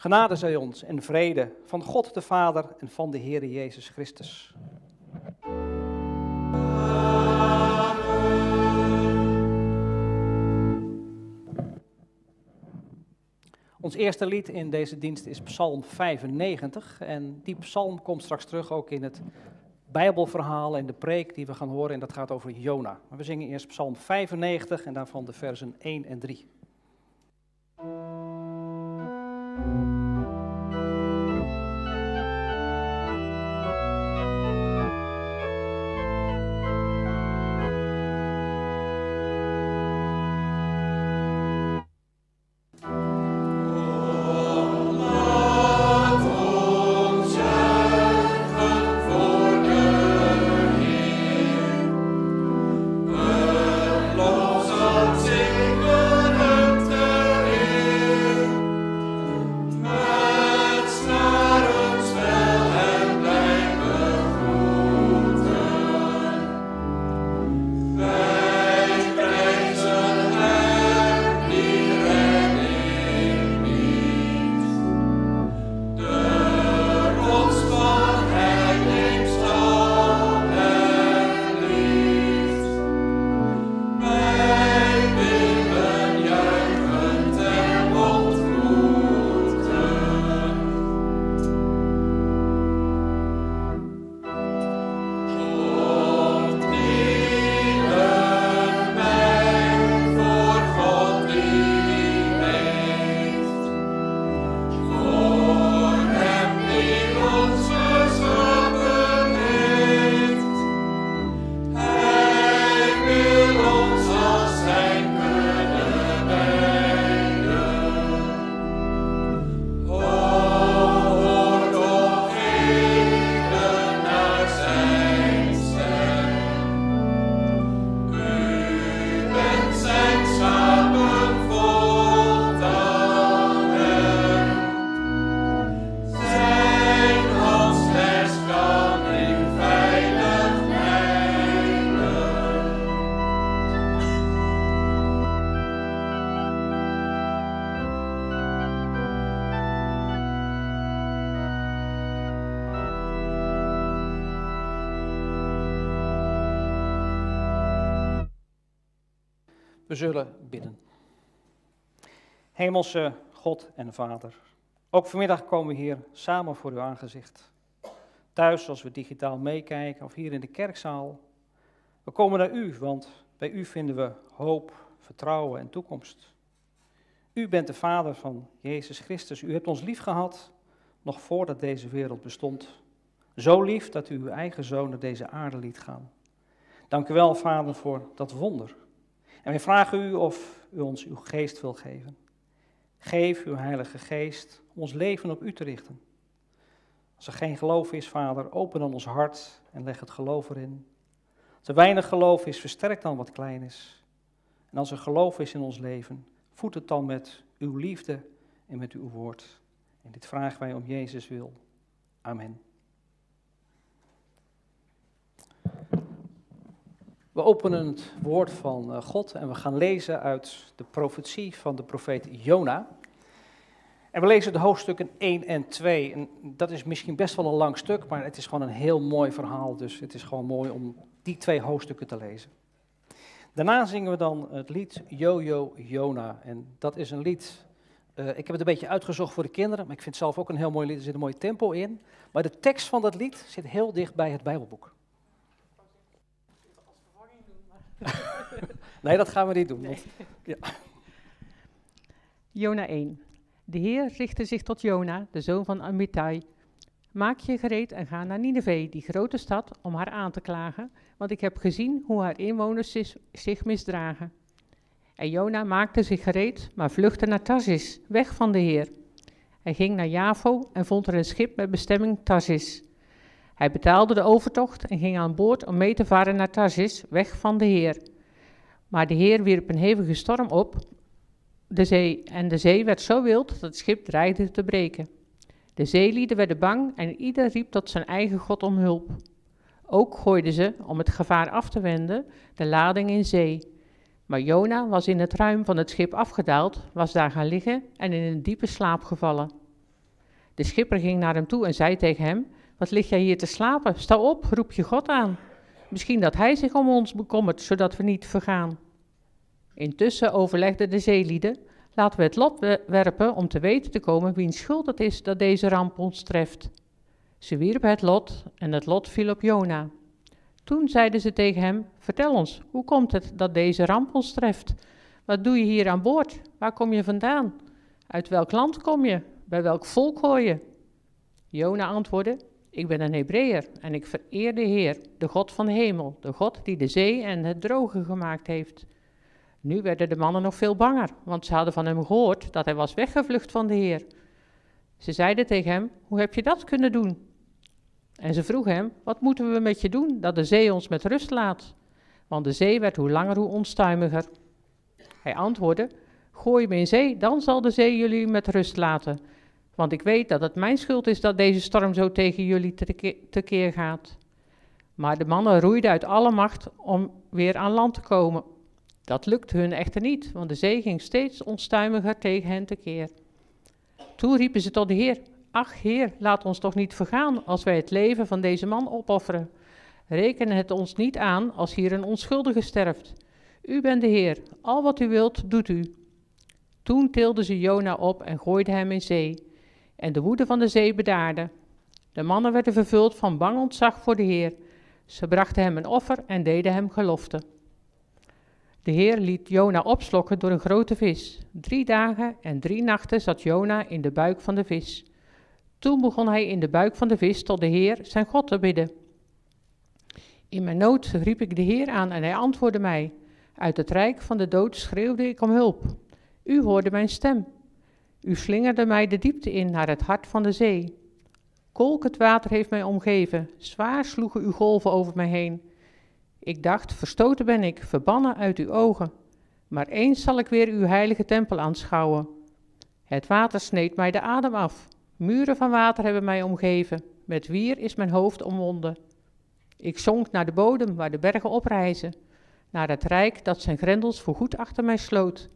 Genade zij ons en vrede van God de Vader en van de Heer Jezus Christus. Ons eerste lied in deze dienst is Psalm 95 en die psalm komt straks terug ook in het Bijbelverhaal en de preek die we gaan horen en dat gaat over Jona. Maar we zingen eerst Psalm 95 en daarvan de versen 1 en 3. We zullen bidden. Hemelse God en Vader, ook vanmiddag komen we hier samen voor uw aangezicht. Thuis als we digitaal meekijken of hier in de kerkzaal. We komen naar u, want bij u vinden we hoop, vertrouwen en toekomst. U bent de Vader van Jezus Christus. U hebt ons lief gehad nog voordat deze wereld bestond. Zo lief dat u uw eigen zoon naar deze aarde liet gaan. Dank u wel, Vader, voor dat wonder. En wij vragen u of u ons uw geest wil geven. Geef uw Heilige Geest ons leven op u te richten. Als er geen geloof is, Vader, open dan ons hart en leg het geloof erin. Als er weinig geloof is, versterk dan wat klein is. En als er geloof is in ons leven, voed het dan met uw liefde en met uw woord. En dit vragen wij om Jezus wil. Amen. We openen het woord van eh, God en we gaan lezen uit de profetie van de profeet Jona. En we lezen de hoofdstukken 1 en 2. En dat is misschien best wel een lang stuk, maar het is gewoon een heel mooi verhaal. Dus het is gewoon mooi om die twee hoofdstukken te lezen. Daarna zingen we dan het lied Jojo Jona. En dat is een lied, uh, ik heb het een beetje uitgezocht voor de kinderen, maar ik vind het zelf ook een heel mooi lied. Er zit een mooi tempo in. Maar de tekst van dat lied zit heel dicht bij het Bijbelboek. Nee, dat gaan we niet doen. Want, ja. Jona 1. De Heer richtte zich tot Jona, de zoon van Amittai. Maak je gereed en ga naar Nineveh, die grote stad, om haar aan te klagen, want ik heb gezien hoe haar inwoners zich misdragen. En Jona maakte zich gereed, maar vluchtte naar Tarsis, weg van de Heer. Hij ging naar Javo en vond er een schip met bestemming Tarsis. Hij betaalde de overtocht en ging aan boord om mee te varen naar Tarsis, weg van de Heer. Maar de Heer wierp een hevige storm op de zee en de zee werd zo wild dat het schip dreigde te breken. De zeelieden werden bang en ieder riep tot zijn eigen God om hulp. Ook gooiden ze, om het gevaar af te wenden, de lading in zee. Maar Jona was in het ruim van het schip afgedaald, was daar gaan liggen en in een diepe slaap gevallen. De schipper ging naar hem toe en zei tegen hem: Wat lig jij hier te slapen? Sta op, roep je God aan. Misschien dat hij zich om ons bekommert, zodat we niet vergaan. Intussen overlegden de zeelieden: Laten we het lot werpen om te weten te komen wiens schuld het is dat deze ramp ons treft. Ze wierpen het lot en het lot viel op Jona. Toen zeiden ze tegen hem: Vertel ons, hoe komt het dat deze ramp ons treft? Wat doe je hier aan boord? Waar kom je vandaan? Uit welk land kom je? Bij welk volk hoor je? Jona antwoordde: Ik ben een Hebreeër en ik vereer de Heer, de God van de hemel, de God die de zee en het droge gemaakt heeft. Nu werden de mannen nog veel banger, want ze hadden van hem gehoord dat hij was weggevlucht van de Heer. Ze zeiden tegen hem: Hoe heb je dat kunnen doen? En ze vroegen hem: Wat moeten we met je doen dat de zee ons met rust laat? Want de zee werd hoe langer hoe onstuimiger. Hij antwoordde: Gooi me in zee, dan zal de zee jullie met rust laten. Want ik weet dat het mijn schuld is dat deze storm zo tegen jullie tekeer gaat. Maar de mannen roeiden uit alle macht om weer aan land te komen. Dat lukte hun echter niet, want de zee ging steeds onstuimiger tegen hen tekeer. Toen riepen ze tot de Heer: Ach, Heer, laat ons toch niet vergaan als wij het leven van deze man opofferen. Reken het ons niet aan als hier een onschuldige sterft. U bent de Heer, al wat u wilt, doet u. Toen tilden ze Jona op en gooiden hem in zee. En de woede van de zee bedaarde. De mannen werden vervuld van bang ontzag voor de Heer. Ze brachten hem een offer en deden hem gelofte. De Heer liet Jona opslokken door een grote vis. Drie dagen en drie nachten zat Jona in de buik van de vis. Toen begon hij in de buik van de vis tot de Heer, zijn God, te bidden. In mijn nood riep ik de Heer aan en hij antwoordde mij. Uit het rijk van de dood schreeuwde ik om hulp. U hoorde mijn stem. U slingerde mij de diepte in naar het hart van de zee. Kolkend water heeft mij omgeven, zwaar sloegen uw golven over mij heen. Ik dacht, verstoten ben ik, verbannen uit uw ogen. Maar eens zal ik weer uw heilige tempel aanschouwen. Het water sneed mij de adem af. Muren van water hebben mij omgeven. Met wier is mijn hoofd omwonden. Ik zonk naar de bodem waar de bergen oprijzen. Naar het rijk dat zijn grendels voorgoed achter mij sloot.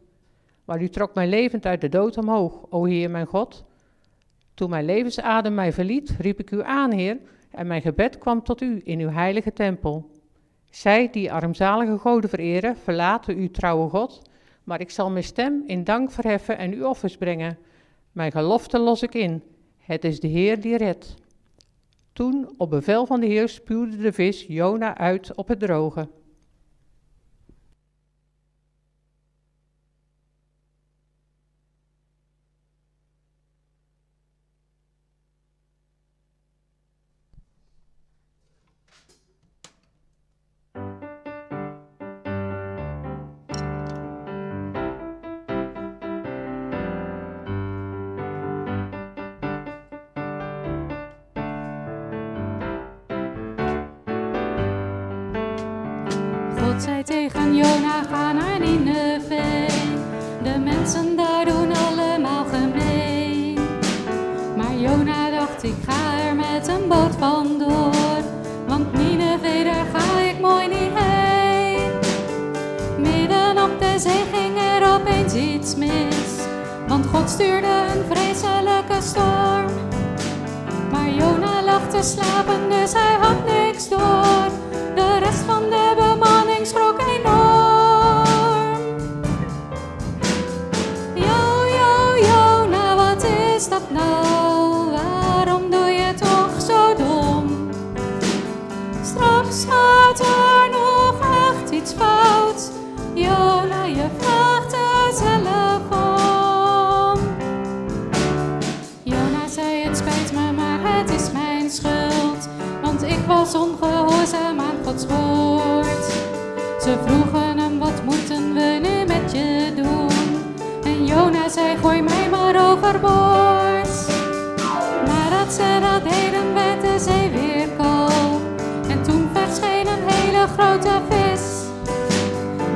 Maar u trok mij levend uit de dood omhoog, o Heer mijn God. Toen mijn levensadem mij verliet, riep ik u aan, Heer, en mijn gebed kwam tot u in uw heilige tempel. Zij die armzalige goden vereren, verlaten uw trouwe God, maar ik zal mijn stem in dank verheffen en uw offers brengen. Mijn gelofte los ik in. Het is de Heer die redt. Toen, op bevel van de Heer, spuwde de vis Jona uit op het droge. God zei tegen Jona, ga naar Nineveh. De mensen daar doen allemaal gemeen. Maar Jona dacht, ik ga er met een boot vandoor. Want Nineveh, daar ga ik mooi niet heen. Midden op de zee ging er opeens iets mis. Want God stuurde een vreselijke storm. Maar Jona lag te slapen, dus hij had niks mensen dat deden met de zeewierkool. En toen verscheen een hele grote vis.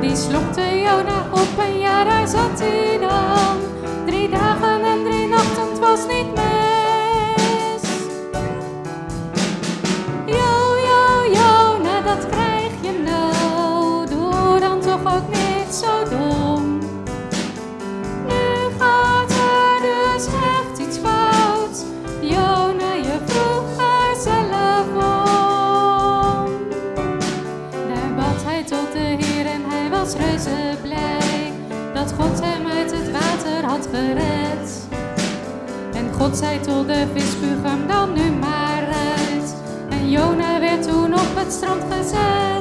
Die slokte Jona op en jaar daar zat hij dan. Drie dagen en drie nachten, het was niet meer. En God zei tot de vis, spuug hem dan nu maar uit. En Jona werd toen op het strand gezet.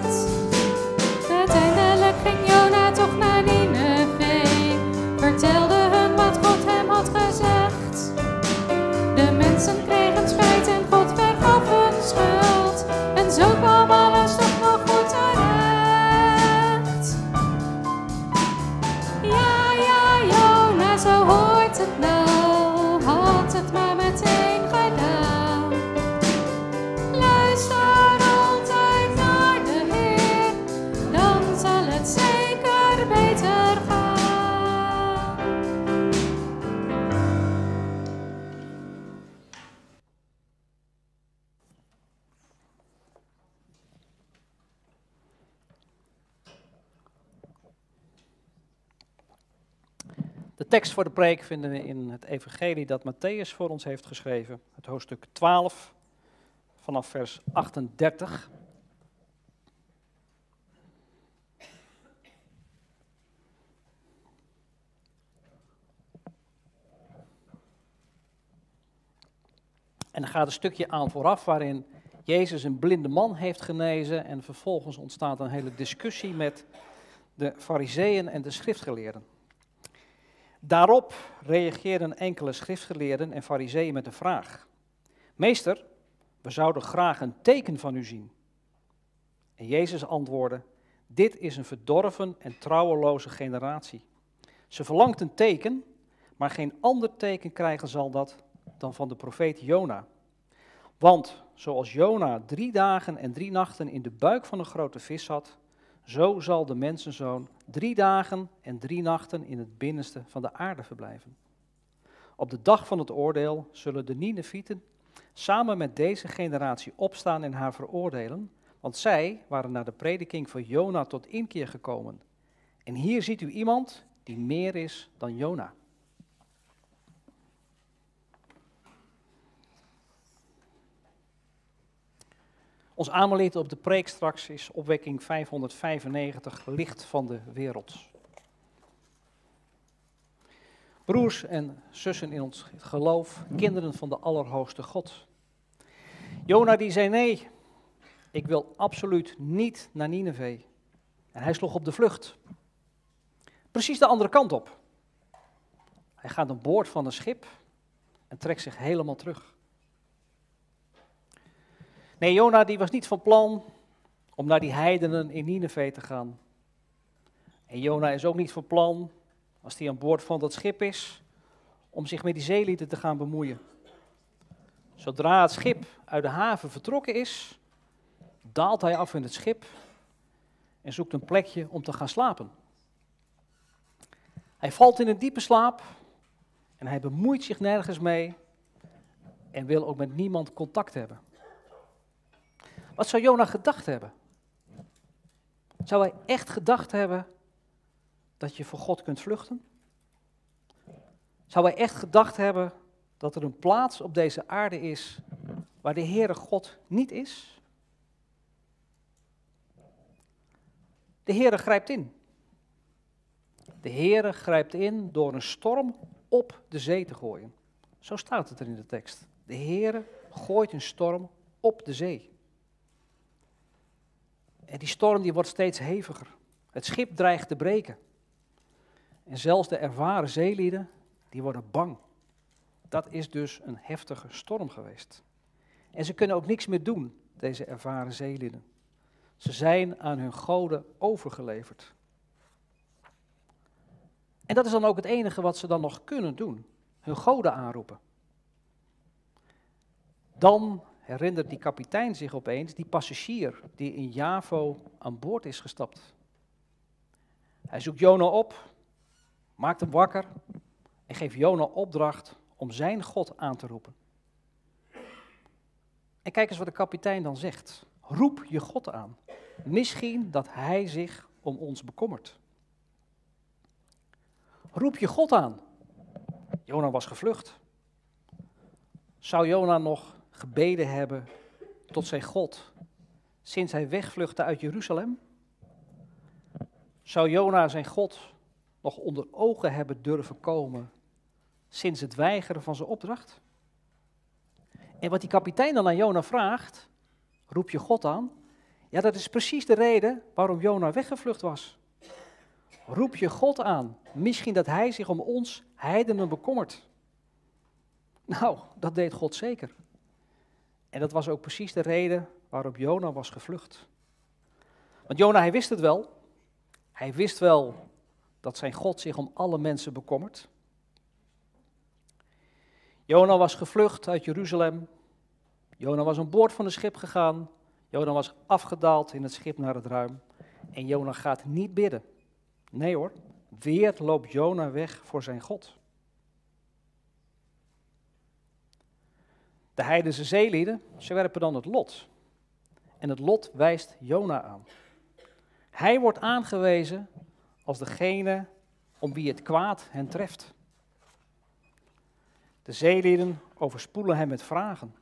Tekst voor de preek vinden we in het evangelie dat Matthäus voor ons heeft geschreven. Het hoofdstuk 12 vanaf vers 38. En er gaat een stukje aan vooraf waarin Jezus een blinde man heeft genezen en vervolgens ontstaat een hele discussie met de fariseeën en de schriftgeleerden. Daarop reageerden enkele schriftgeleerden en fariseeën met een vraag. Meester, we zouden graag een teken van u zien. En Jezus antwoordde, dit is een verdorven en trouweloze generatie. Ze verlangt een teken, maar geen ander teken krijgen zal dat dan van de profeet Jona. Want zoals Jona drie dagen en drie nachten in de buik van een grote vis zat, zo zal de mensenzoon drie dagen en drie nachten in het binnenste van de aarde verblijven. Op de dag van het oordeel zullen de Ninevieten samen met deze generatie opstaan en haar veroordelen, want zij waren naar de prediking van Jona tot inkeer gekomen. En hier ziet u iemand die meer is dan Jona. Ons aanbeleid op de preek straks is opwekking 595, licht van de wereld. Broers en zussen in ons geloof, kinderen van de Allerhoogste God. Jona die zei nee, ik wil absoluut niet naar Nineveh. En hij sloeg op de vlucht. Precies de andere kant op. Hij gaat aan boord van een schip en trekt zich helemaal terug. Nee, Jona die was niet van plan om naar die heidenen in Nineveh te gaan. En Jona is ook niet van plan, als hij aan boord van dat schip is, om zich met die zeelieden te gaan bemoeien. Zodra het schip uit de haven vertrokken is, daalt hij af in het schip en zoekt een plekje om te gaan slapen. Hij valt in een diepe slaap en hij bemoeit zich nergens mee en wil ook met niemand contact hebben. Wat zou Jona gedacht hebben? Zou hij echt gedacht hebben dat je voor God kunt vluchten? Zou hij echt gedacht hebben dat er een plaats op deze aarde is waar de Heere God niet is? De Heere grijpt in. De Heere grijpt in door een storm op de zee te gooien. Zo staat het er in de tekst. De Heere gooit een storm op de zee. En die storm die wordt steeds heviger. Het schip dreigt te breken. En zelfs de ervaren zeelieden, die worden bang. Dat is dus een heftige storm geweest. En ze kunnen ook niks meer doen, deze ervaren zeelieden. Ze zijn aan hun goden overgeleverd. En dat is dan ook het enige wat ze dan nog kunnen doen. Hun goden aanroepen. Dan herinnert die kapitein zich opeens die passagier die in Javo aan boord is gestapt. Hij zoekt Jona op, maakt hem wakker en geeft Jona opdracht om zijn God aan te roepen. En kijk eens wat de kapitein dan zegt. Roep je God aan. Misschien dat hij zich om ons bekommert. Roep je God aan. Jona was gevlucht. Zou Jona nog gebeden hebben tot zijn God sinds hij wegvluchtte uit Jeruzalem? Zou Jona zijn God nog onder ogen hebben durven komen sinds het weigeren van zijn opdracht? En wat die kapitein dan aan Jona vraagt, roep je God aan? Ja, dat is precies de reden waarom Jona weggevlucht was. Roep je God aan, misschien dat hij zich om ons heidenen bekommert. Nou, dat deed God zeker. En dat was ook precies de reden waarop Jona was gevlucht. Want Jona, hij wist het wel. Hij wist wel dat zijn God zich om alle mensen bekommert. Jona was gevlucht uit Jeruzalem. Jona was aan boord van het schip gegaan. Jona was afgedaald in het schip naar het ruim. En Jona gaat niet bidden. Nee hoor, weer loopt Jona weg voor zijn God. De heidense zeelieden, ze werpen dan het lot. En het lot wijst Jona aan. Hij wordt aangewezen als degene om wie het kwaad hen treft. De zeelieden overspoelen hem met vragen.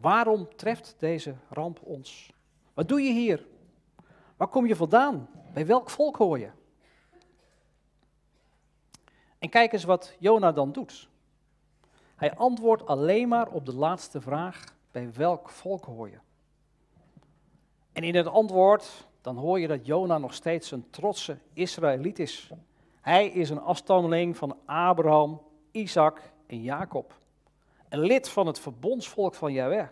Waarom treft deze ramp ons? Wat doe je hier? Waar kom je vandaan? Bij welk volk hoor je? En kijk eens wat Jona dan doet. Hij antwoordt alleen maar op de laatste vraag: bij welk volk hoor je? En in het antwoord dan hoor je dat Jona nog steeds een trotse Israëliet is. Hij is een afstammeling van Abraham, Isaac en Jacob. Een lid van het verbondsvolk van Yahweh.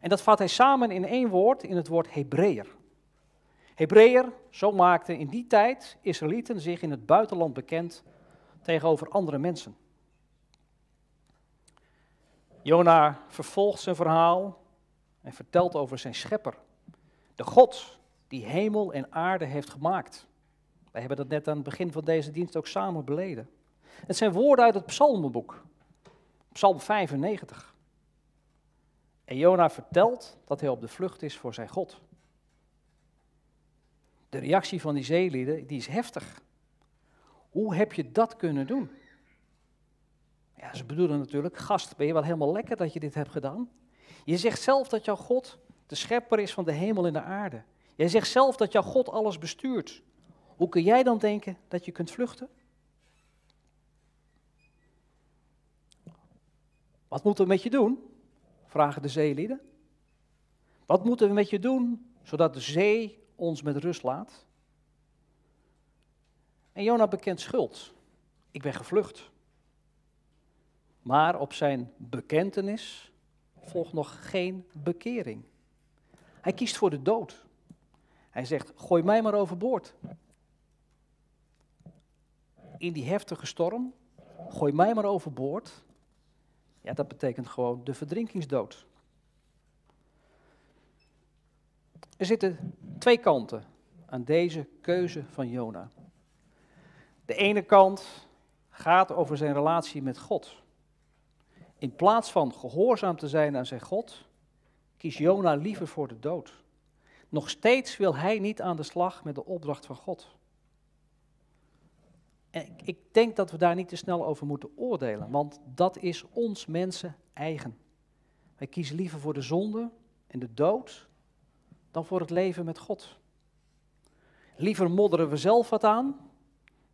En dat vat hij samen in één woord, in het woord Hebreeër. Hebreeër, zo maakten in die tijd Israëlieten zich in het buitenland bekend tegenover andere mensen. Jona vervolgt zijn verhaal en vertelt over zijn schepper, de God die hemel en aarde heeft gemaakt. Wij hebben dat net aan het begin van deze dienst ook samen beleden. Het zijn woorden uit het Psalmenboek, Psalm 95. En Jona vertelt dat hij op de vlucht is voor zijn God. De reactie van die zeelieden die is heftig. Hoe heb je dat kunnen doen? Ja, ze bedoelen natuurlijk, gast, ben je wel helemaal lekker dat je dit hebt gedaan? Je zegt zelf dat jouw God de schepper is van de hemel en de aarde. Jij zegt zelf dat jouw God alles bestuurt. Hoe kun jij dan denken dat je kunt vluchten? Wat moeten we met je doen? vragen de zeelieden. Wat moeten we met je doen zodat de zee ons met rust laat? En Jona bekent schuld. Ik ben gevlucht. Maar op zijn bekentenis volgt nog geen bekering. Hij kiest voor de dood. Hij zegt: Gooi mij maar overboord. In die heftige storm, gooi mij maar overboord. Ja, dat betekent gewoon de verdrinkingsdood. Er zitten twee kanten aan deze keuze van Jona. De ene kant gaat over zijn relatie met God. In plaats van gehoorzaam te zijn aan zijn God, kiest Jona liever voor de dood. Nog steeds wil hij niet aan de slag met de opdracht van God. En ik denk dat we daar niet te snel over moeten oordelen, want dat is ons mensen eigen. Wij kiezen liever voor de zonde en de dood dan voor het leven met God. Liever modderen we zelf wat aan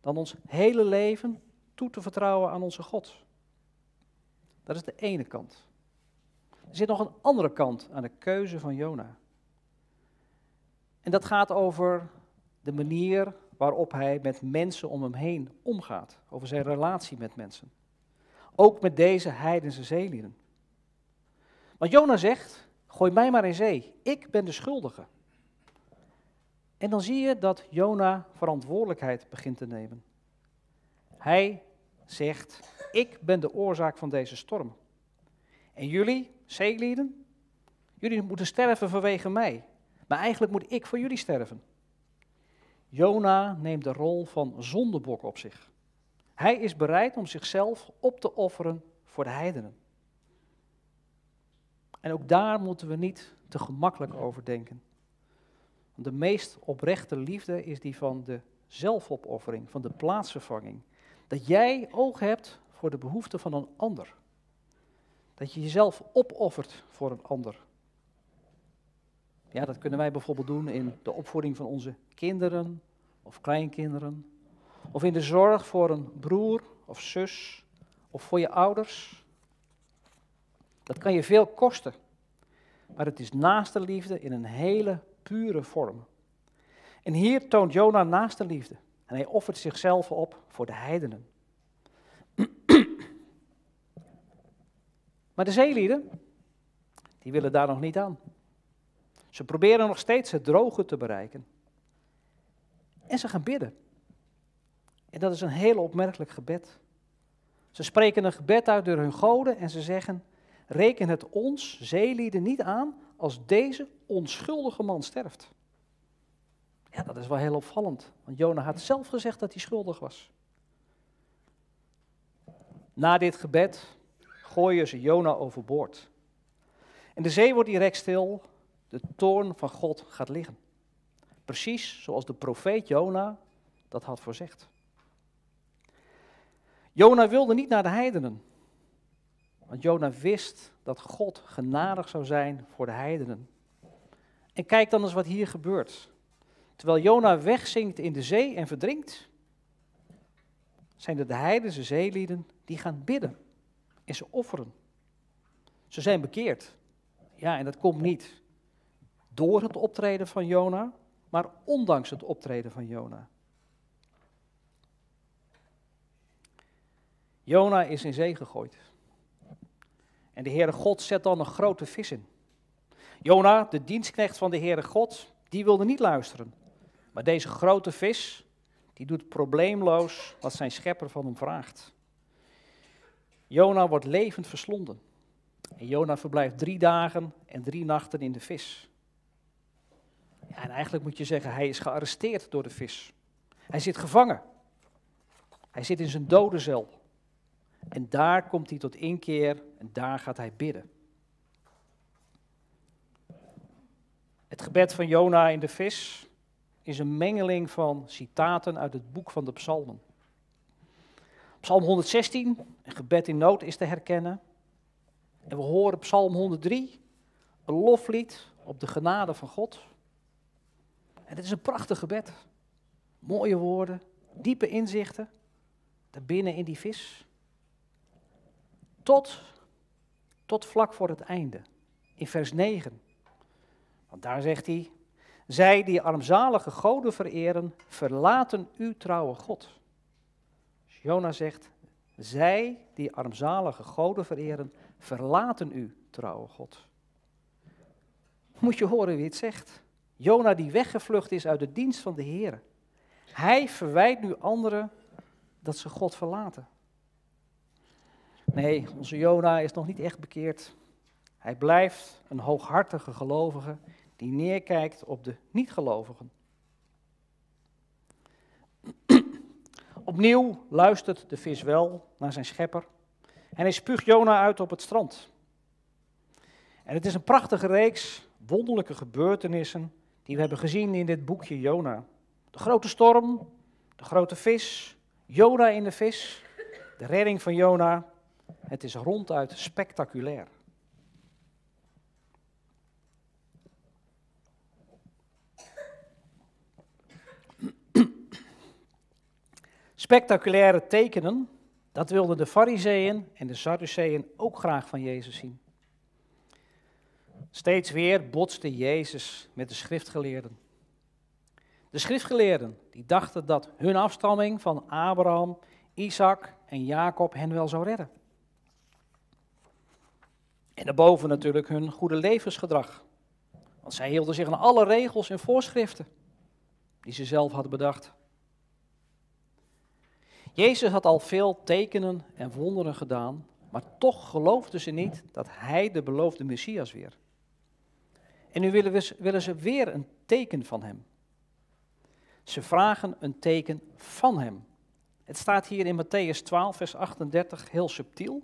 dan ons hele leven toe te vertrouwen aan onze God. Dat is de ene kant. Er zit nog een andere kant aan de keuze van Jona. En dat gaat over de manier waarop hij met mensen om hem heen omgaat. Over zijn relatie met mensen. Ook met deze heidense zeelieden. Want Jona zegt, gooi mij maar in zee, ik ben de schuldige. En dan zie je dat Jona verantwoordelijkheid begint te nemen. Hij zegt, ik ben de oorzaak van deze storm. En jullie, zeelieden, jullie moeten sterven vanwege mij. Maar eigenlijk moet ik voor jullie sterven. Jona neemt de rol van zondebok op zich. Hij is bereid om zichzelf op te offeren voor de heidenen. En ook daar moeten we niet te gemakkelijk over denken. De meest oprechte liefde is die van de zelfopoffering, van de plaatsvervanging. Dat jij oog hebt voor de behoeften van een ander. Dat je jezelf opoffert voor een ander. Ja, dat kunnen wij bijvoorbeeld doen in de opvoeding van onze kinderen, of kleinkinderen, of in de zorg voor een broer of zus, of voor je ouders. Dat kan je veel kosten, maar het is naaste liefde in een hele pure vorm. En hier toont Jona naaste liefde en hij offert zichzelf op voor de heidenen. Maar de zeelieden, die willen daar nog niet aan. Ze proberen nog steeds het droge te bereiken. En ze gaan bidden. En dat is een heel opmerkelijk gebed. Ze spreken een gebed uit door hun goden en ze zeggen: Reken het ons, zeelieden, niet aan als deze onschuldige man sterft. Ja, dat is wel heel opvallend, want Jona had zelf gezegd dat hij schuldig was. Na dit gebed gooien ze Jona overboord. En de zee wordt direct stil, de toorn van God gaat liggen. Precies zoals de profeet Jona dat had voorzegd. Jona wilde niet naar de heidenen. Want Jona wist dat God genadig zou zijn voor de heidenen. En kijk dan eens wat hier gebeurt. Terwijl Jona wegzinkt in de zee en verdrinkt, zijn er de heidense zeelieden die gaan bidden en ze offeren. Ze zijn bekeerd. Ja, en dat komt niet door het optreden van Jona, maar ondanks het optreden van Jona. Jona is in zee gegooid. En de Heere God zet dan een grote vis in. Jona, de dienstknecht van de Heere God, die wilde niet luisteren. Maar deze grote vis, die doet probleemloos wat zijn schepper van hem vraagt. Jona wordt levend verslonden. En Jona verblijft drie dagen en drie nachten in de vis. Ja, en eigenlijk moet je zeggen, hij is gearresteerd door de vis. Hij zit gevangen. Hij zit in zijn dodencel. En daar komt hij tot inkeer en daar gaat hij bidden. Het gebed van Jona in de vis is een mengeling van citaten uit het boek van de Psalmen. Psalm 116, een gebed in nood, is te herkennen. En we horen Psalm 103, een loflied op de genade van God. En het is een prachtig gebed. Mooie woorden, diepe inzichten, daarbinnen in die vis. Tot, tot vlak voor het einde, in vers 9. Want daar zegt hij, zij die armzalige goden vereren, verlaten uw trouwe God. Jona zegt, zij die armzalige goden vereren, verlaten u, trouwe God. Moet je horen wie het zegt. Jona die weggevlucht is uit de dienst van de Heer. Hij verwijt nu anderen dat ze God verlaten. Nee, onze Jona is nog niet echt bekeerd. Hij blijft een hooghartige gelovige die neerkijkt op de niet-gelovigen. Opnieuw luistert de vis wel naar zijn schepper en hij spuugt Jona uit op het strand. En het is een prachtige reeks wonderlijke gebeurtenissen die we hebben gezien in dit boekje Jona. De grote storm, de grote vis, Jona in de vis, de redding van Jona. Het is ronduit spectaculair. Spectaculaire tekenen, dat wilden de Fariseeën en de Sadduceeën ook graag van Jezus zien. Steeds weer botste Jezus met de schriftgeleerden. De schriftgeleerden die dachten dat hun afstamming van Abraham, Isaac en Jacob hen wel zou redden. En daarboven natuurlijk hun goede levensgedrag. Want zij hielden zich aan alle regels en voorschriften die ze zelf hadden bedacht. Jezus had al veel tekenen en wonderen gedaan, maar toch geloofden ze niet dat hij de beloofde Messias weer. En nu willen, we, willen ze weer een teken van hem. Ze vragen een teken van hem. Het staat hier in Matthäus 12, vers 38 heel subtiel.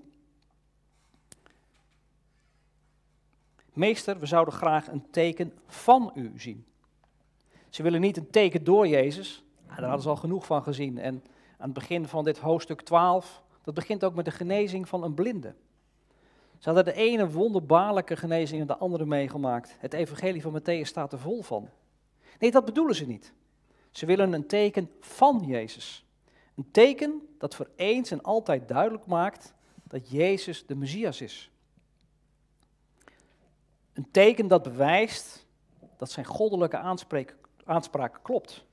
Meester, we zouden graag een teken van u zien. Ze willen niet een teken door Jezus. daar hadden ze al genoeg van gezien. En aan het begin van dit hoofdstuk 12, dat begint ook met de genezing van een blinde. Ze hadden de ene wonderbaarlijke genezing en de andere meegemaakt. Het evangelie van Matthäus staat er vol van. Nee, dat bedoelen ze niet. Ze willen een teken van Jezus. Een teken dat voor eens en altijd duidelijk maakt dat Jezus de Messias is. Een teken dat bewijst dat zijn goddelijke aanspraak, aanspraak klopt.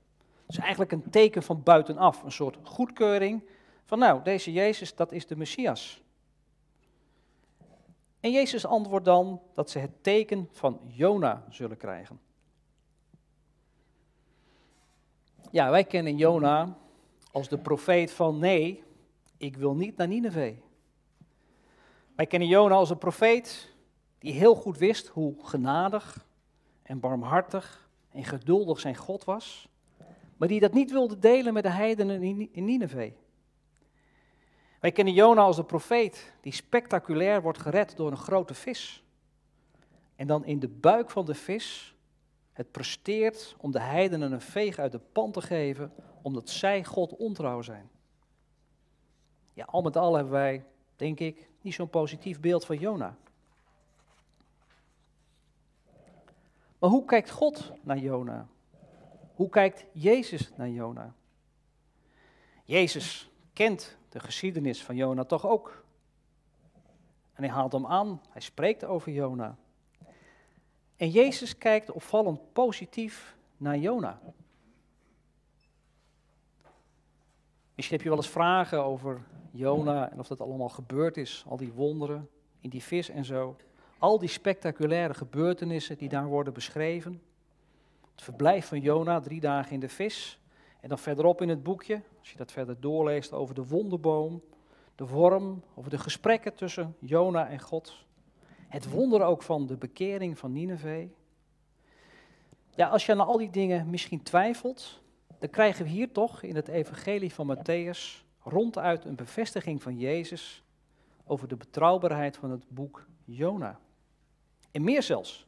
Is eigenlijk een teken van buitenaf, een soort goedkeuring van nou, deze Jezus, dat is de Messias. En Jezus antwoordt dan dat ze het teken van Jona zullen krijgen. Ja, wij kennen Jona als de profeet van nee, ik wil niet naar Nineveh. Wij kennen Jona als een profeet die heel goed wist hoe genadig en barmhartig en geduldig zijn God was, maar die dat niet wilde delen met de heidenen in Nineveh. Wij kennen Jona als de profeet die spectaculair wordt gered door een grote vis. En dan in de buik van de vis het presteert om de heidenen een veeg uit de pan te geven, omdat zij God ontrouw zijn. Ja, al met al hebben wij, denk ik, niet zo'n positief beeld van Jona. Maar hoe kijkt God naar Jona? Hoe kijkt Jezus naar Jona? Jezus kent de geschiedenis van Jona toch ook. En hij haalt hem aan, hij spreekt over Jona. En Jezus kijkt opvallend positief naar Jona. Misschien heb je wel eens vragen over Jona en of dat allemaal gebeurd is, al die wonderen in die vis en zo. Al die spectaculaire gebeurtenissen die daar worden beschreven. Het verblijf van Jona, drie dagen in de vis. En dan verderop in het boekje, als je dat verder doorleest over de wonderboom, de worm, over de gesprekken tussen Jona en God. Het wonder ook van de bekering van Nineveh. Ja, als je aan al die dingen misschien twijfelt, dan krijgen we hier toch in het evangelie van Matthäus ronduit een bevestiging van Jezus over de betrouwbaarheid van het boek Jona. En meer zelfs.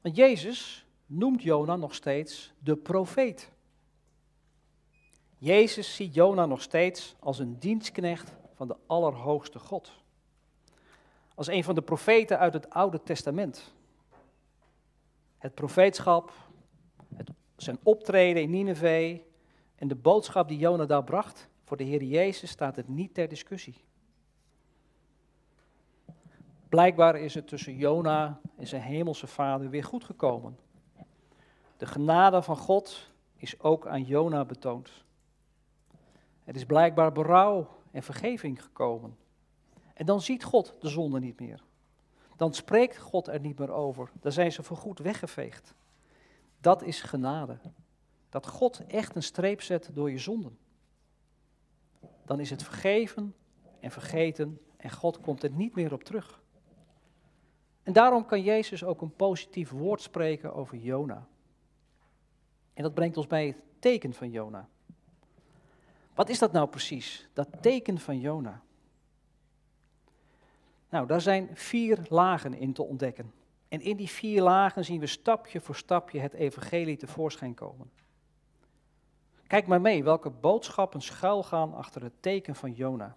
Want Jezus noemt Jona nog steeds de profeet. Jezus ziet Jona nog steeds als een dienstknecht van de Allerhoogste God. Als een van de profeten uit het Oude Testament. Het profeetschap, het, zijn optreden in Nineveh en de boodschap die Jona daar bracht, voor de Heer Jezus staat het niet ter discussie. Blijkbaar is het tussen Jona en zijn hemelse vader weer goed gekomen. De genade van God is ook aan Jona betoond. Er is blijkbaar berouw en vergeving gekomen. En dan ziet God de zonde niet meer. Dan spreekt God er niet meer over. Dan zijn ze voorgoed weggeveegd. Dat is genade. Dat God echt een streep zet door je zonden. Dan is het vergeven en vergeten en God komt er niet meer op terug. En daarom kan Jezus ook een positief woord spreken over Jona. En dat brengt ons bij het teken van Jona. Wat is dat nou precies, dat teken van Jona? Nou, daar zijn vier lagen in te ontdekken. En in die vier lagen zien we stapje voor stapje het evangelie tevoorschijn komen. Kijk maar mee welke boodschappen schuilgaan achter het teken van Jona.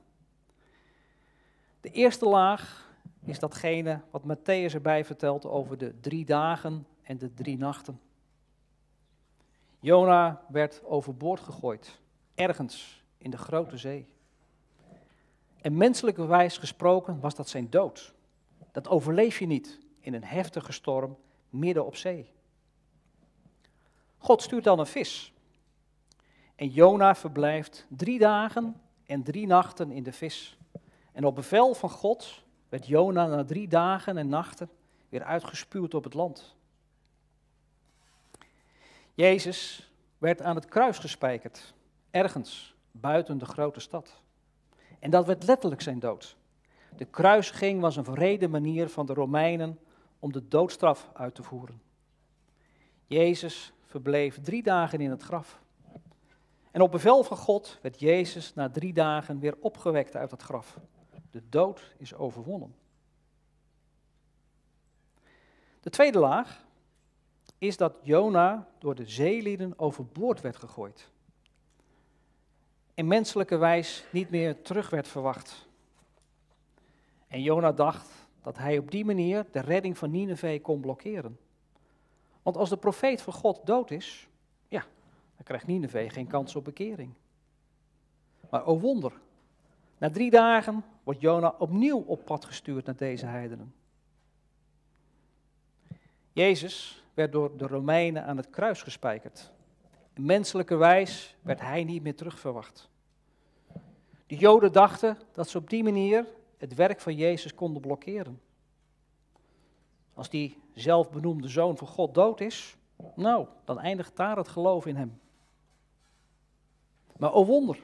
De eerste laag is datgene wat Matthäus erbij vertelt over de drie dagen en de drie nachten. Jona werd overboord gegooid ergens in de grote zee. En menselijke wijs gesproken was dat zijn dood. Dat overleef je niet in een heftige storm midden op zee. God stuurt dan een vis. En Jona verblijft drie dagen en drie nachten in de vis. En op bevel van God werd Jona na drie dagen en nachten weer uitgespuwd op het land. Jezus werd aan het kruis gespijkerd ergens buiten de grote stad. En dat werd letterlijk zijn dood. De kruisging was een verreden manier van de Romeinen om de doodstraf uit te voeren. Jezus verbleef drie dagen in het graf. En op bevel van God werd Jezus na drie dagen weer opgewekt uit het graf. De dood is overwonnen. De tweede laag is dat Jona door de zeelieden overboord werd gegooid in menselijke wijs niet meer terug werd verwacht. En Jona dacht dat hij op die manier de redding van Nineveh kon blokkeren. Want als de profeet van God dood is, ja, dan krijgt Nineveh geen kans op bekering. Maar o wonder, na drie dagen wordt Jona opnieuw op pad gestuurd naar deze heidenen. Jezus werd door de Romeinen aan het kruis gespijkerd. In menselijke wijs werd hij niet meer terugverwacht. De Joden dachten dat ze op die manier het werk van Jezus konden blokkeren. Als die zelfbenoemde zoon van God dood is, nou, dan eindigt daar het geloof in hem. Maar o wonder,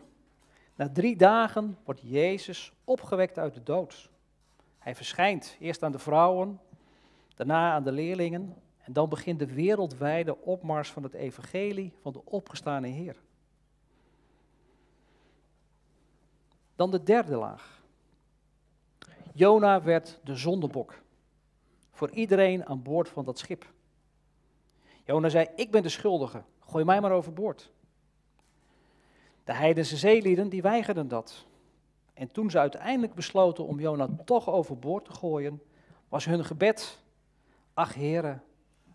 na drie dagen wordt Jezus opgewekt uit de dood. Hij verschijnt eerst aan de vrouwen, daarna aan de leerlingen en dan begint de wereldwijde opmars van het evangelie van de opgestane Heer. Dan de derde laag. Jona werd de zondebok voor iedereen aan boord van dat schip. Jona zei, ik ben de schuldige, gooi mij maar overboord. De heidense zeelieden die weigerden dat. En toen ze uiteindelijk besloten om Jona toch overboord te gooien, was hun gebed, ach heren,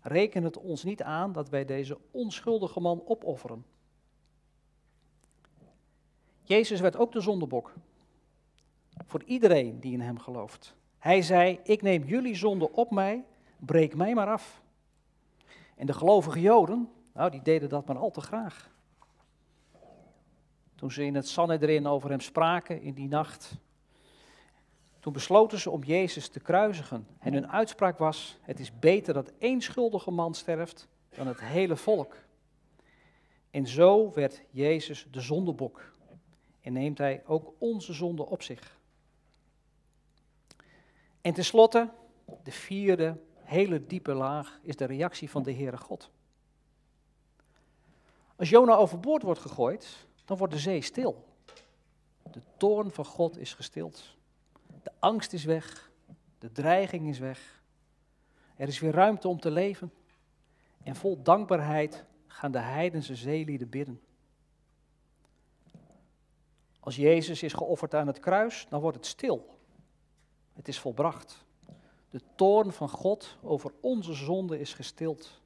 reken het ons niet aan dat wij deze onschuldige man opofferen. Jezus werd ook de zondebok voor iedereen die in hem gelooft. Hij zei, ik neem jullie zonde op mij, breek mij maar af. En de gelovige Joden, nou, die deden dat maar al te graag. Toen ze in het Sanhedrin over hem spraken in die nacht, toen besloten ze om Jezus te kruisigen. En hun uitspraak was, het is beter dat één schuldige man sterft dan het hele volk. En zo werd Jezus de zondebok. En neemt hij ook onze zonde op zich. En tenslotte, de vierde hele diepe laag is de reactie van de Heere God. Als Jona overboord wordt gegooid, dan wordt de zee stil. De toorn van God is gestild. De angst is weg. De dreiging is weg. Er is weer ruimte om te leven. En vol dankbaarheid gaan de heidense zeelieden bidden. Als Jezus is geofferd aan het kruis, dan wordt het stil. Het is volbracht. De toorn van God over onze zonde is gestild.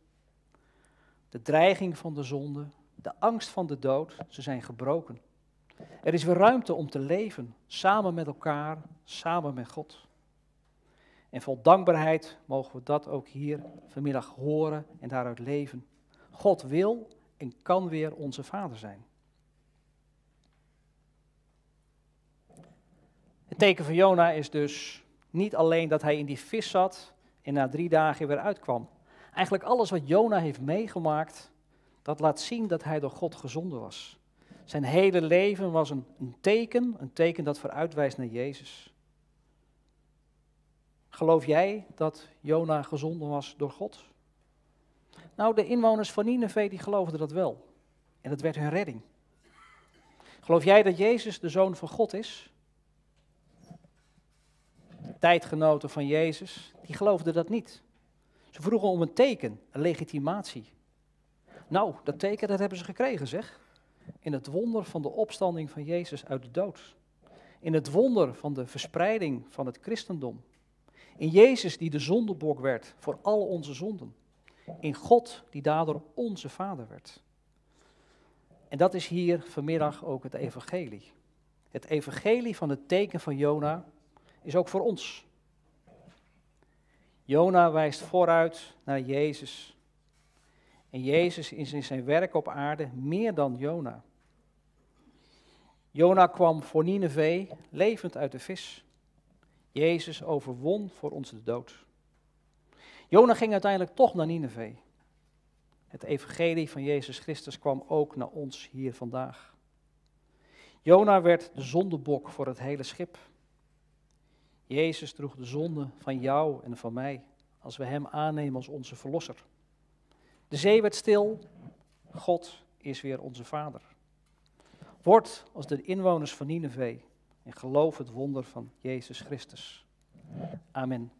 De dreiging van de zonde, de angst van de dood, ze zijn gebroken. Er is weer ruimte om te leven, samen met elkaar, samen met God. En vol dankbaarheid mogen we dat ook hier vanmiddag horen en daaruit leven. God wil en kan weer onze Vader zijn. Het teken van Jona is dus niet alleen dat hij in die vis zat en na drie dagen weer uitkwam. Eigenlijk alles wat Jona heeft meegemaakt, dat laat zien dat hij door God gezonden was. Zijn hele leven was een, teken, een teken dat vooruitwijst naar Jezus. Geloof jij dat Jona gezonden was door God? Nou, de inwoners van Nineveh die geloofden dat wel. En dat werd hun redding. Geloof jij dat Jezus de Zoon van God is? Tijdgenoten van Jezus, die geloofden dat niet. Ze vroegen om een teken, een legitimatie. Nou, dat teken dat hebben ze gekregen, zeg. In het wonder van de opstanding van Jezus uit de dood. In het wonder van de verspreiding van het christendom. In Jezus die de zondebok werd voor al onze zonden. In God die daardoor onze Vader werd. En dat is hier vanmiddag ook het evangelie. Het evangelie van het teken van Jona is ook voor ons. Jona wijst vooruit naar Jezus. En Jezus is in zijn werk op aarde meer dan Jona. Jona kwam voor Nineveh levend uit de vis. Jezus overwon voor ons de dood. Jona ging uiteindelijk toch naar Nineveh. Het evangelie van Jezus Christus kwam ook naar ons hier vandaag. Jona werd de zondebok voor het hele schip. Jezus droeg de zonde van jou en van mij, als we Hem aannemen als onze Verlosser. De zee werd stil, God is weer onze Vader. Word als de inwoners van Nineveh en geloof het wonder van Jezus Christus. Amen.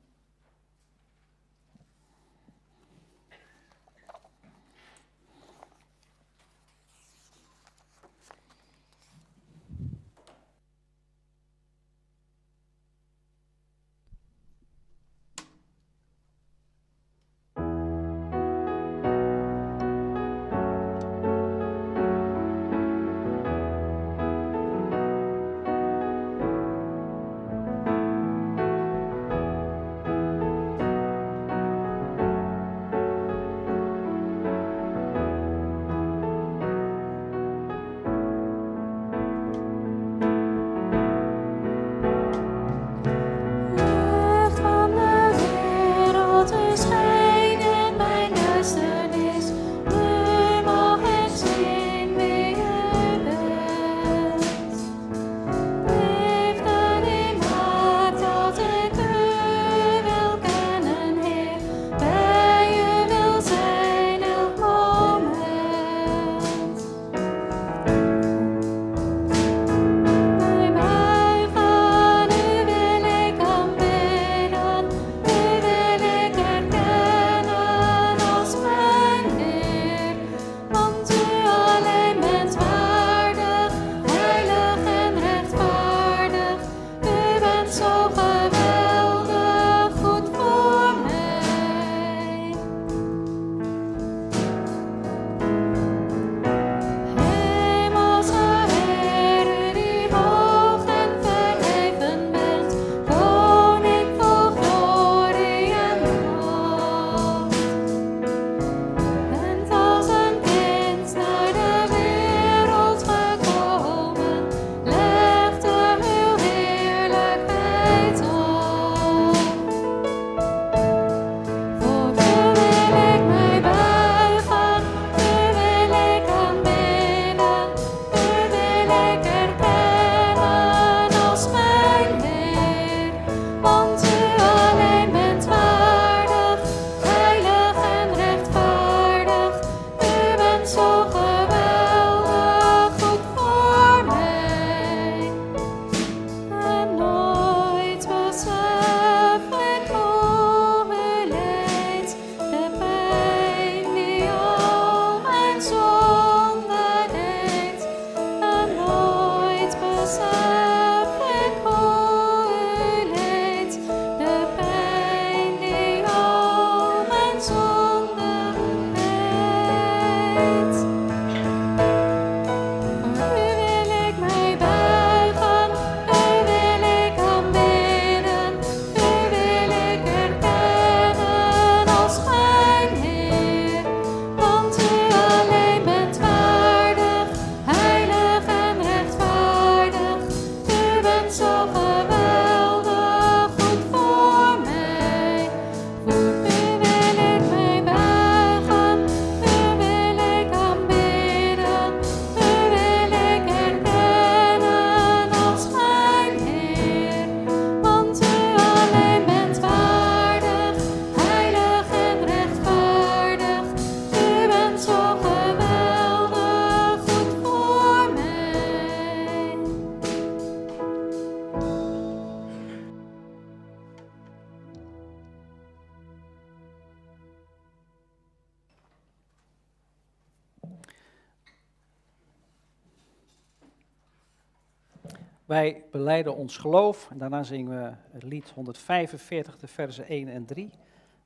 Wij beleiden ons geloof en daarna zingen we het lied 145, de versen 1 en 3. Uh,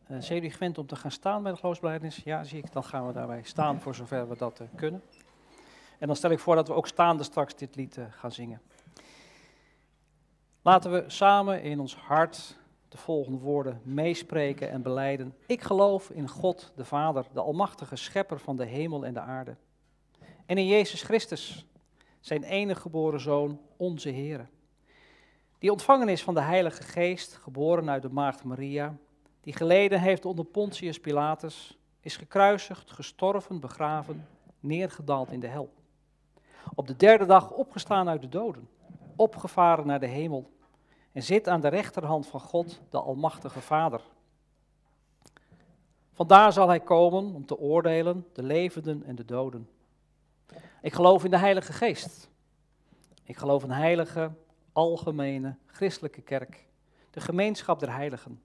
zijn jullie gewend om te gaan staan bij de geloofsbelijdenis? Ja, zie ik. Dan gaan we daarbij staan voor zover we dat uh, kunnen. En dan stel ik voor dat we ook staande straks dit lied uh, gaan zingen. Laten we samen in ons hart de volgende woorden meespreken en beleiden. Ik geloof in God, de Vader, de Almachtige Schepper van de hemel en de aarde. En in Jezus Christus, zijn enige geboren Zoon, onze Heer. Die ontvangen is van de Heilige Geest, geboren uit de Maagd Maria, die geleden heeft onder Pontius Pilatus, is gekruisigd, gestorven, begraven, neergedaald in de hel. Op de derde dag opgestaan uit de doden, opgevaren naar de hemel en zit aan de rechterhand van God, de Almachtige Vader. Vandaar zal hij komen om te oordelen de levenden en de doden. Ik geloof in de Heilige Geest. Ik geloof in een heilige, algemene, christelijke kerk, de gemeenschap der heiligen,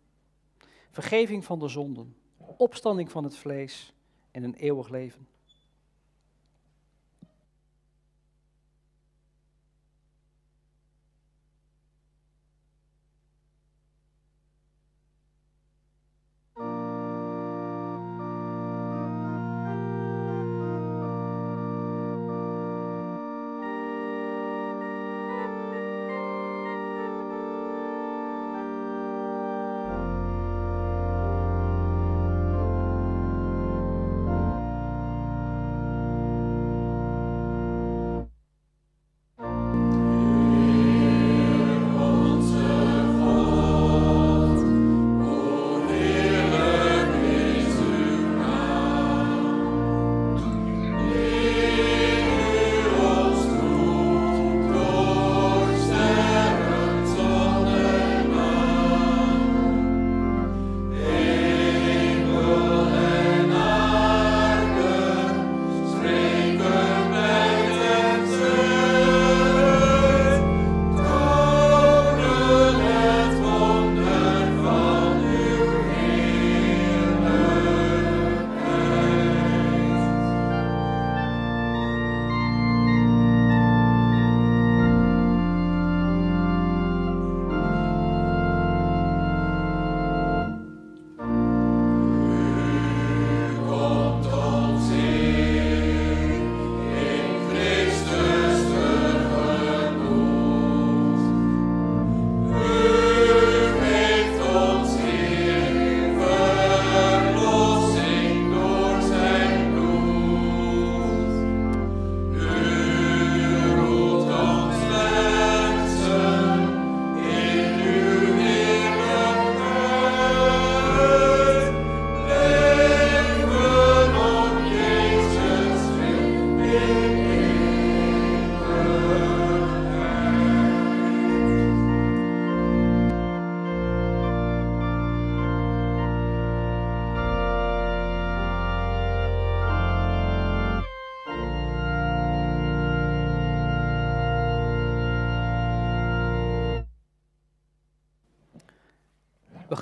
vergeving van de zonden, opstanding van het vlees en een eeuwig leven.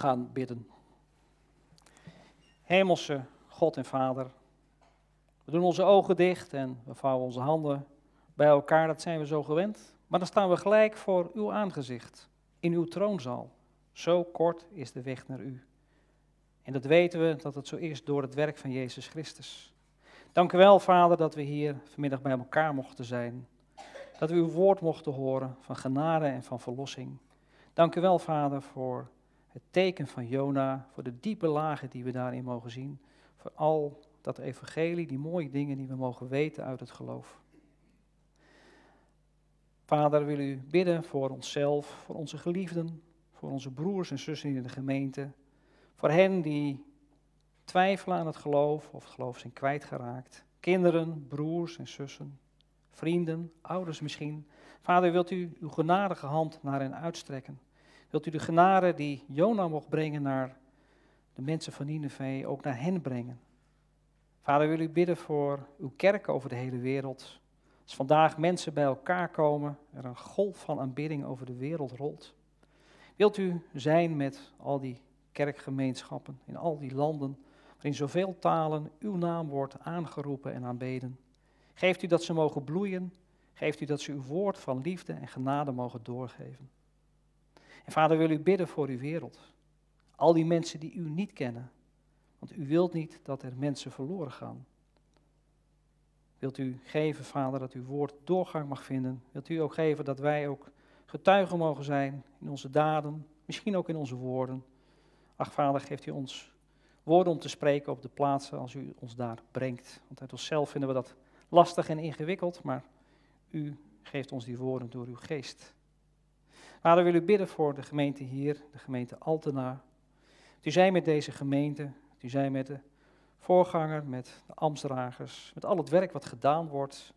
Gaan bidden. Hemelse God en Vader, we doen onze ogen dicht en we vouwen onze handen bij elkaar, dat zijn we zo gewend. Maar dan staan we gelijk voor uw aangezicht, in uw troonzaal. Zo kort is de weg naar u. En dat weten we dat het zo is door het werk van Jezus Christus. Dank u wel, Vader, dat we hier vanmiddag bij elkaar mochten zijn. Dat we uw woord mochten horen van genade en van verlossing. Dank u wel, Vader, voor het teken van Jona, voor de diepe lagen die we daarin mogen zien, voor al dat evangelie, die mooie dingen die we mogen weten uit het geloof. Vader, wil u bidden voor onszelf, voor onze geliefden, voor onze broers en zussen in de gemeente, voor hen die twijfelen aan het geloof of het geloof zijn kwijtgeraakt, kinderen, broers en zussen, vrienden, ouders misschien. Vader, wilt u uw genadige hand naar hen uitstrekken? Wilt u de genade die Jona mocht brengen naar de mensen van Nineveh ook naar hen brengen? Vader, wil u bidden voor uw kerk over de hele wereld. Als vandaag mensen bij elkaar komen, er een golf van aanbidding over de wereld rolt. Wilt u zijn met al die kerkgemeenschappen in al die landen, waarin zoveel talen uw naam wordt aangeroepen en aanbeden. Geeft u dat ze mogen bloeien. geeft u dat ze uw woord van liefde en genade mogen doorgeven. En vader, wil u bidden voor uw wereld. Al die mensen die u niet kennen. Want u wilt niet dat er mensen verloren gaan. Wilt u geven, vader, dat uw woord doorgang mag vinden? Wilt u ook geven dat wij ook getuigen mogen zijn in onze daden, misschien ook in onze woorden? Ach, vader, geeft u ons woorden om te spreken op de plaatsen als u ons daar brengt. Want uit onszelf vinden we dat lastig en ingewikkeld, maar u geeft ons die woorden door uw geest. Vader, wil u bidden voor de gemeente hier, de gemeente Altena. U zij met deze gemeente, u zij met de voorganger, met de ambtsdragers, met al het werk wat gedaan wordt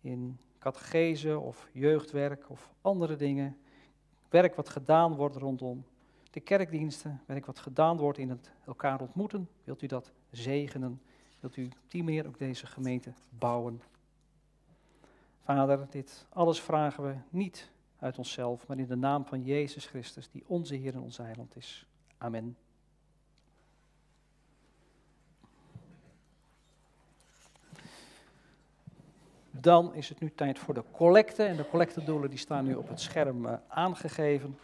in catechese of jeugdwerk of andere dingen. Werk wat gedaan wordt rondom de kerkdiensten, werk wat gedaan wordt in het elkaar ontmoeten. Wilt u dat zegenen? Wilt u op die ook deze gemeente bouwen? Vader, dit alles vragen we niet uit onszelf, maar in de naam van Jezus Christus, die onze Heer en onze Heiland is. Amen. Dan is het nu tijd voor de collecte. En de collectedoelen die staan nu op het scherm uh, aangegeven.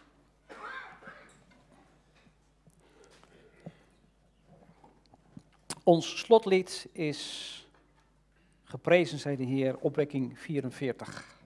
Ons slotlied is Geprezen zij de Heer, opwekking 44.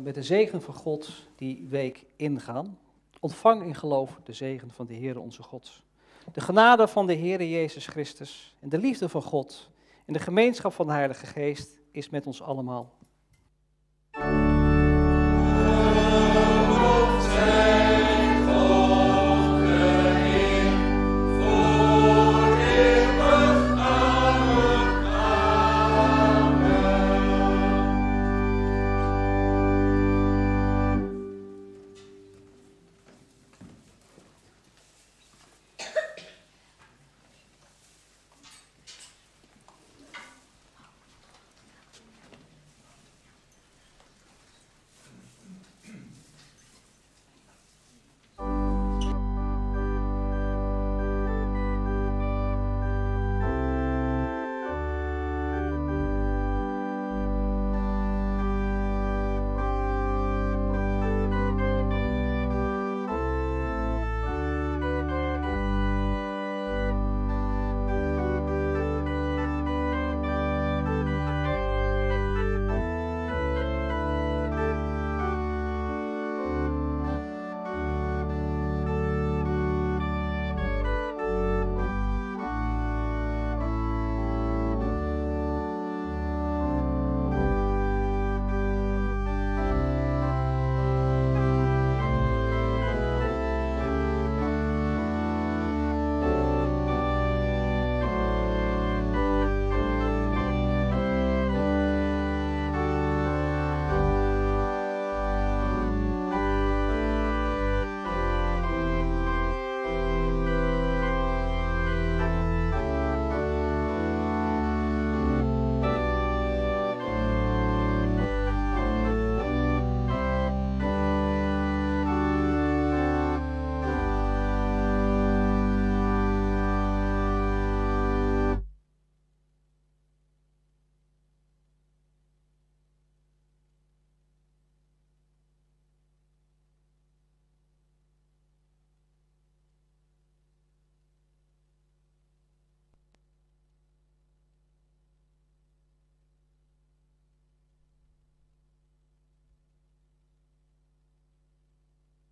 Met de zegen van God die week ingaan. Ontvang in geloof de zegen van de Heer onze God. De genade van de Heer Jezus Christus en de liefde van God en de gemeenschap van de Heilige Geest is met ons allemaal.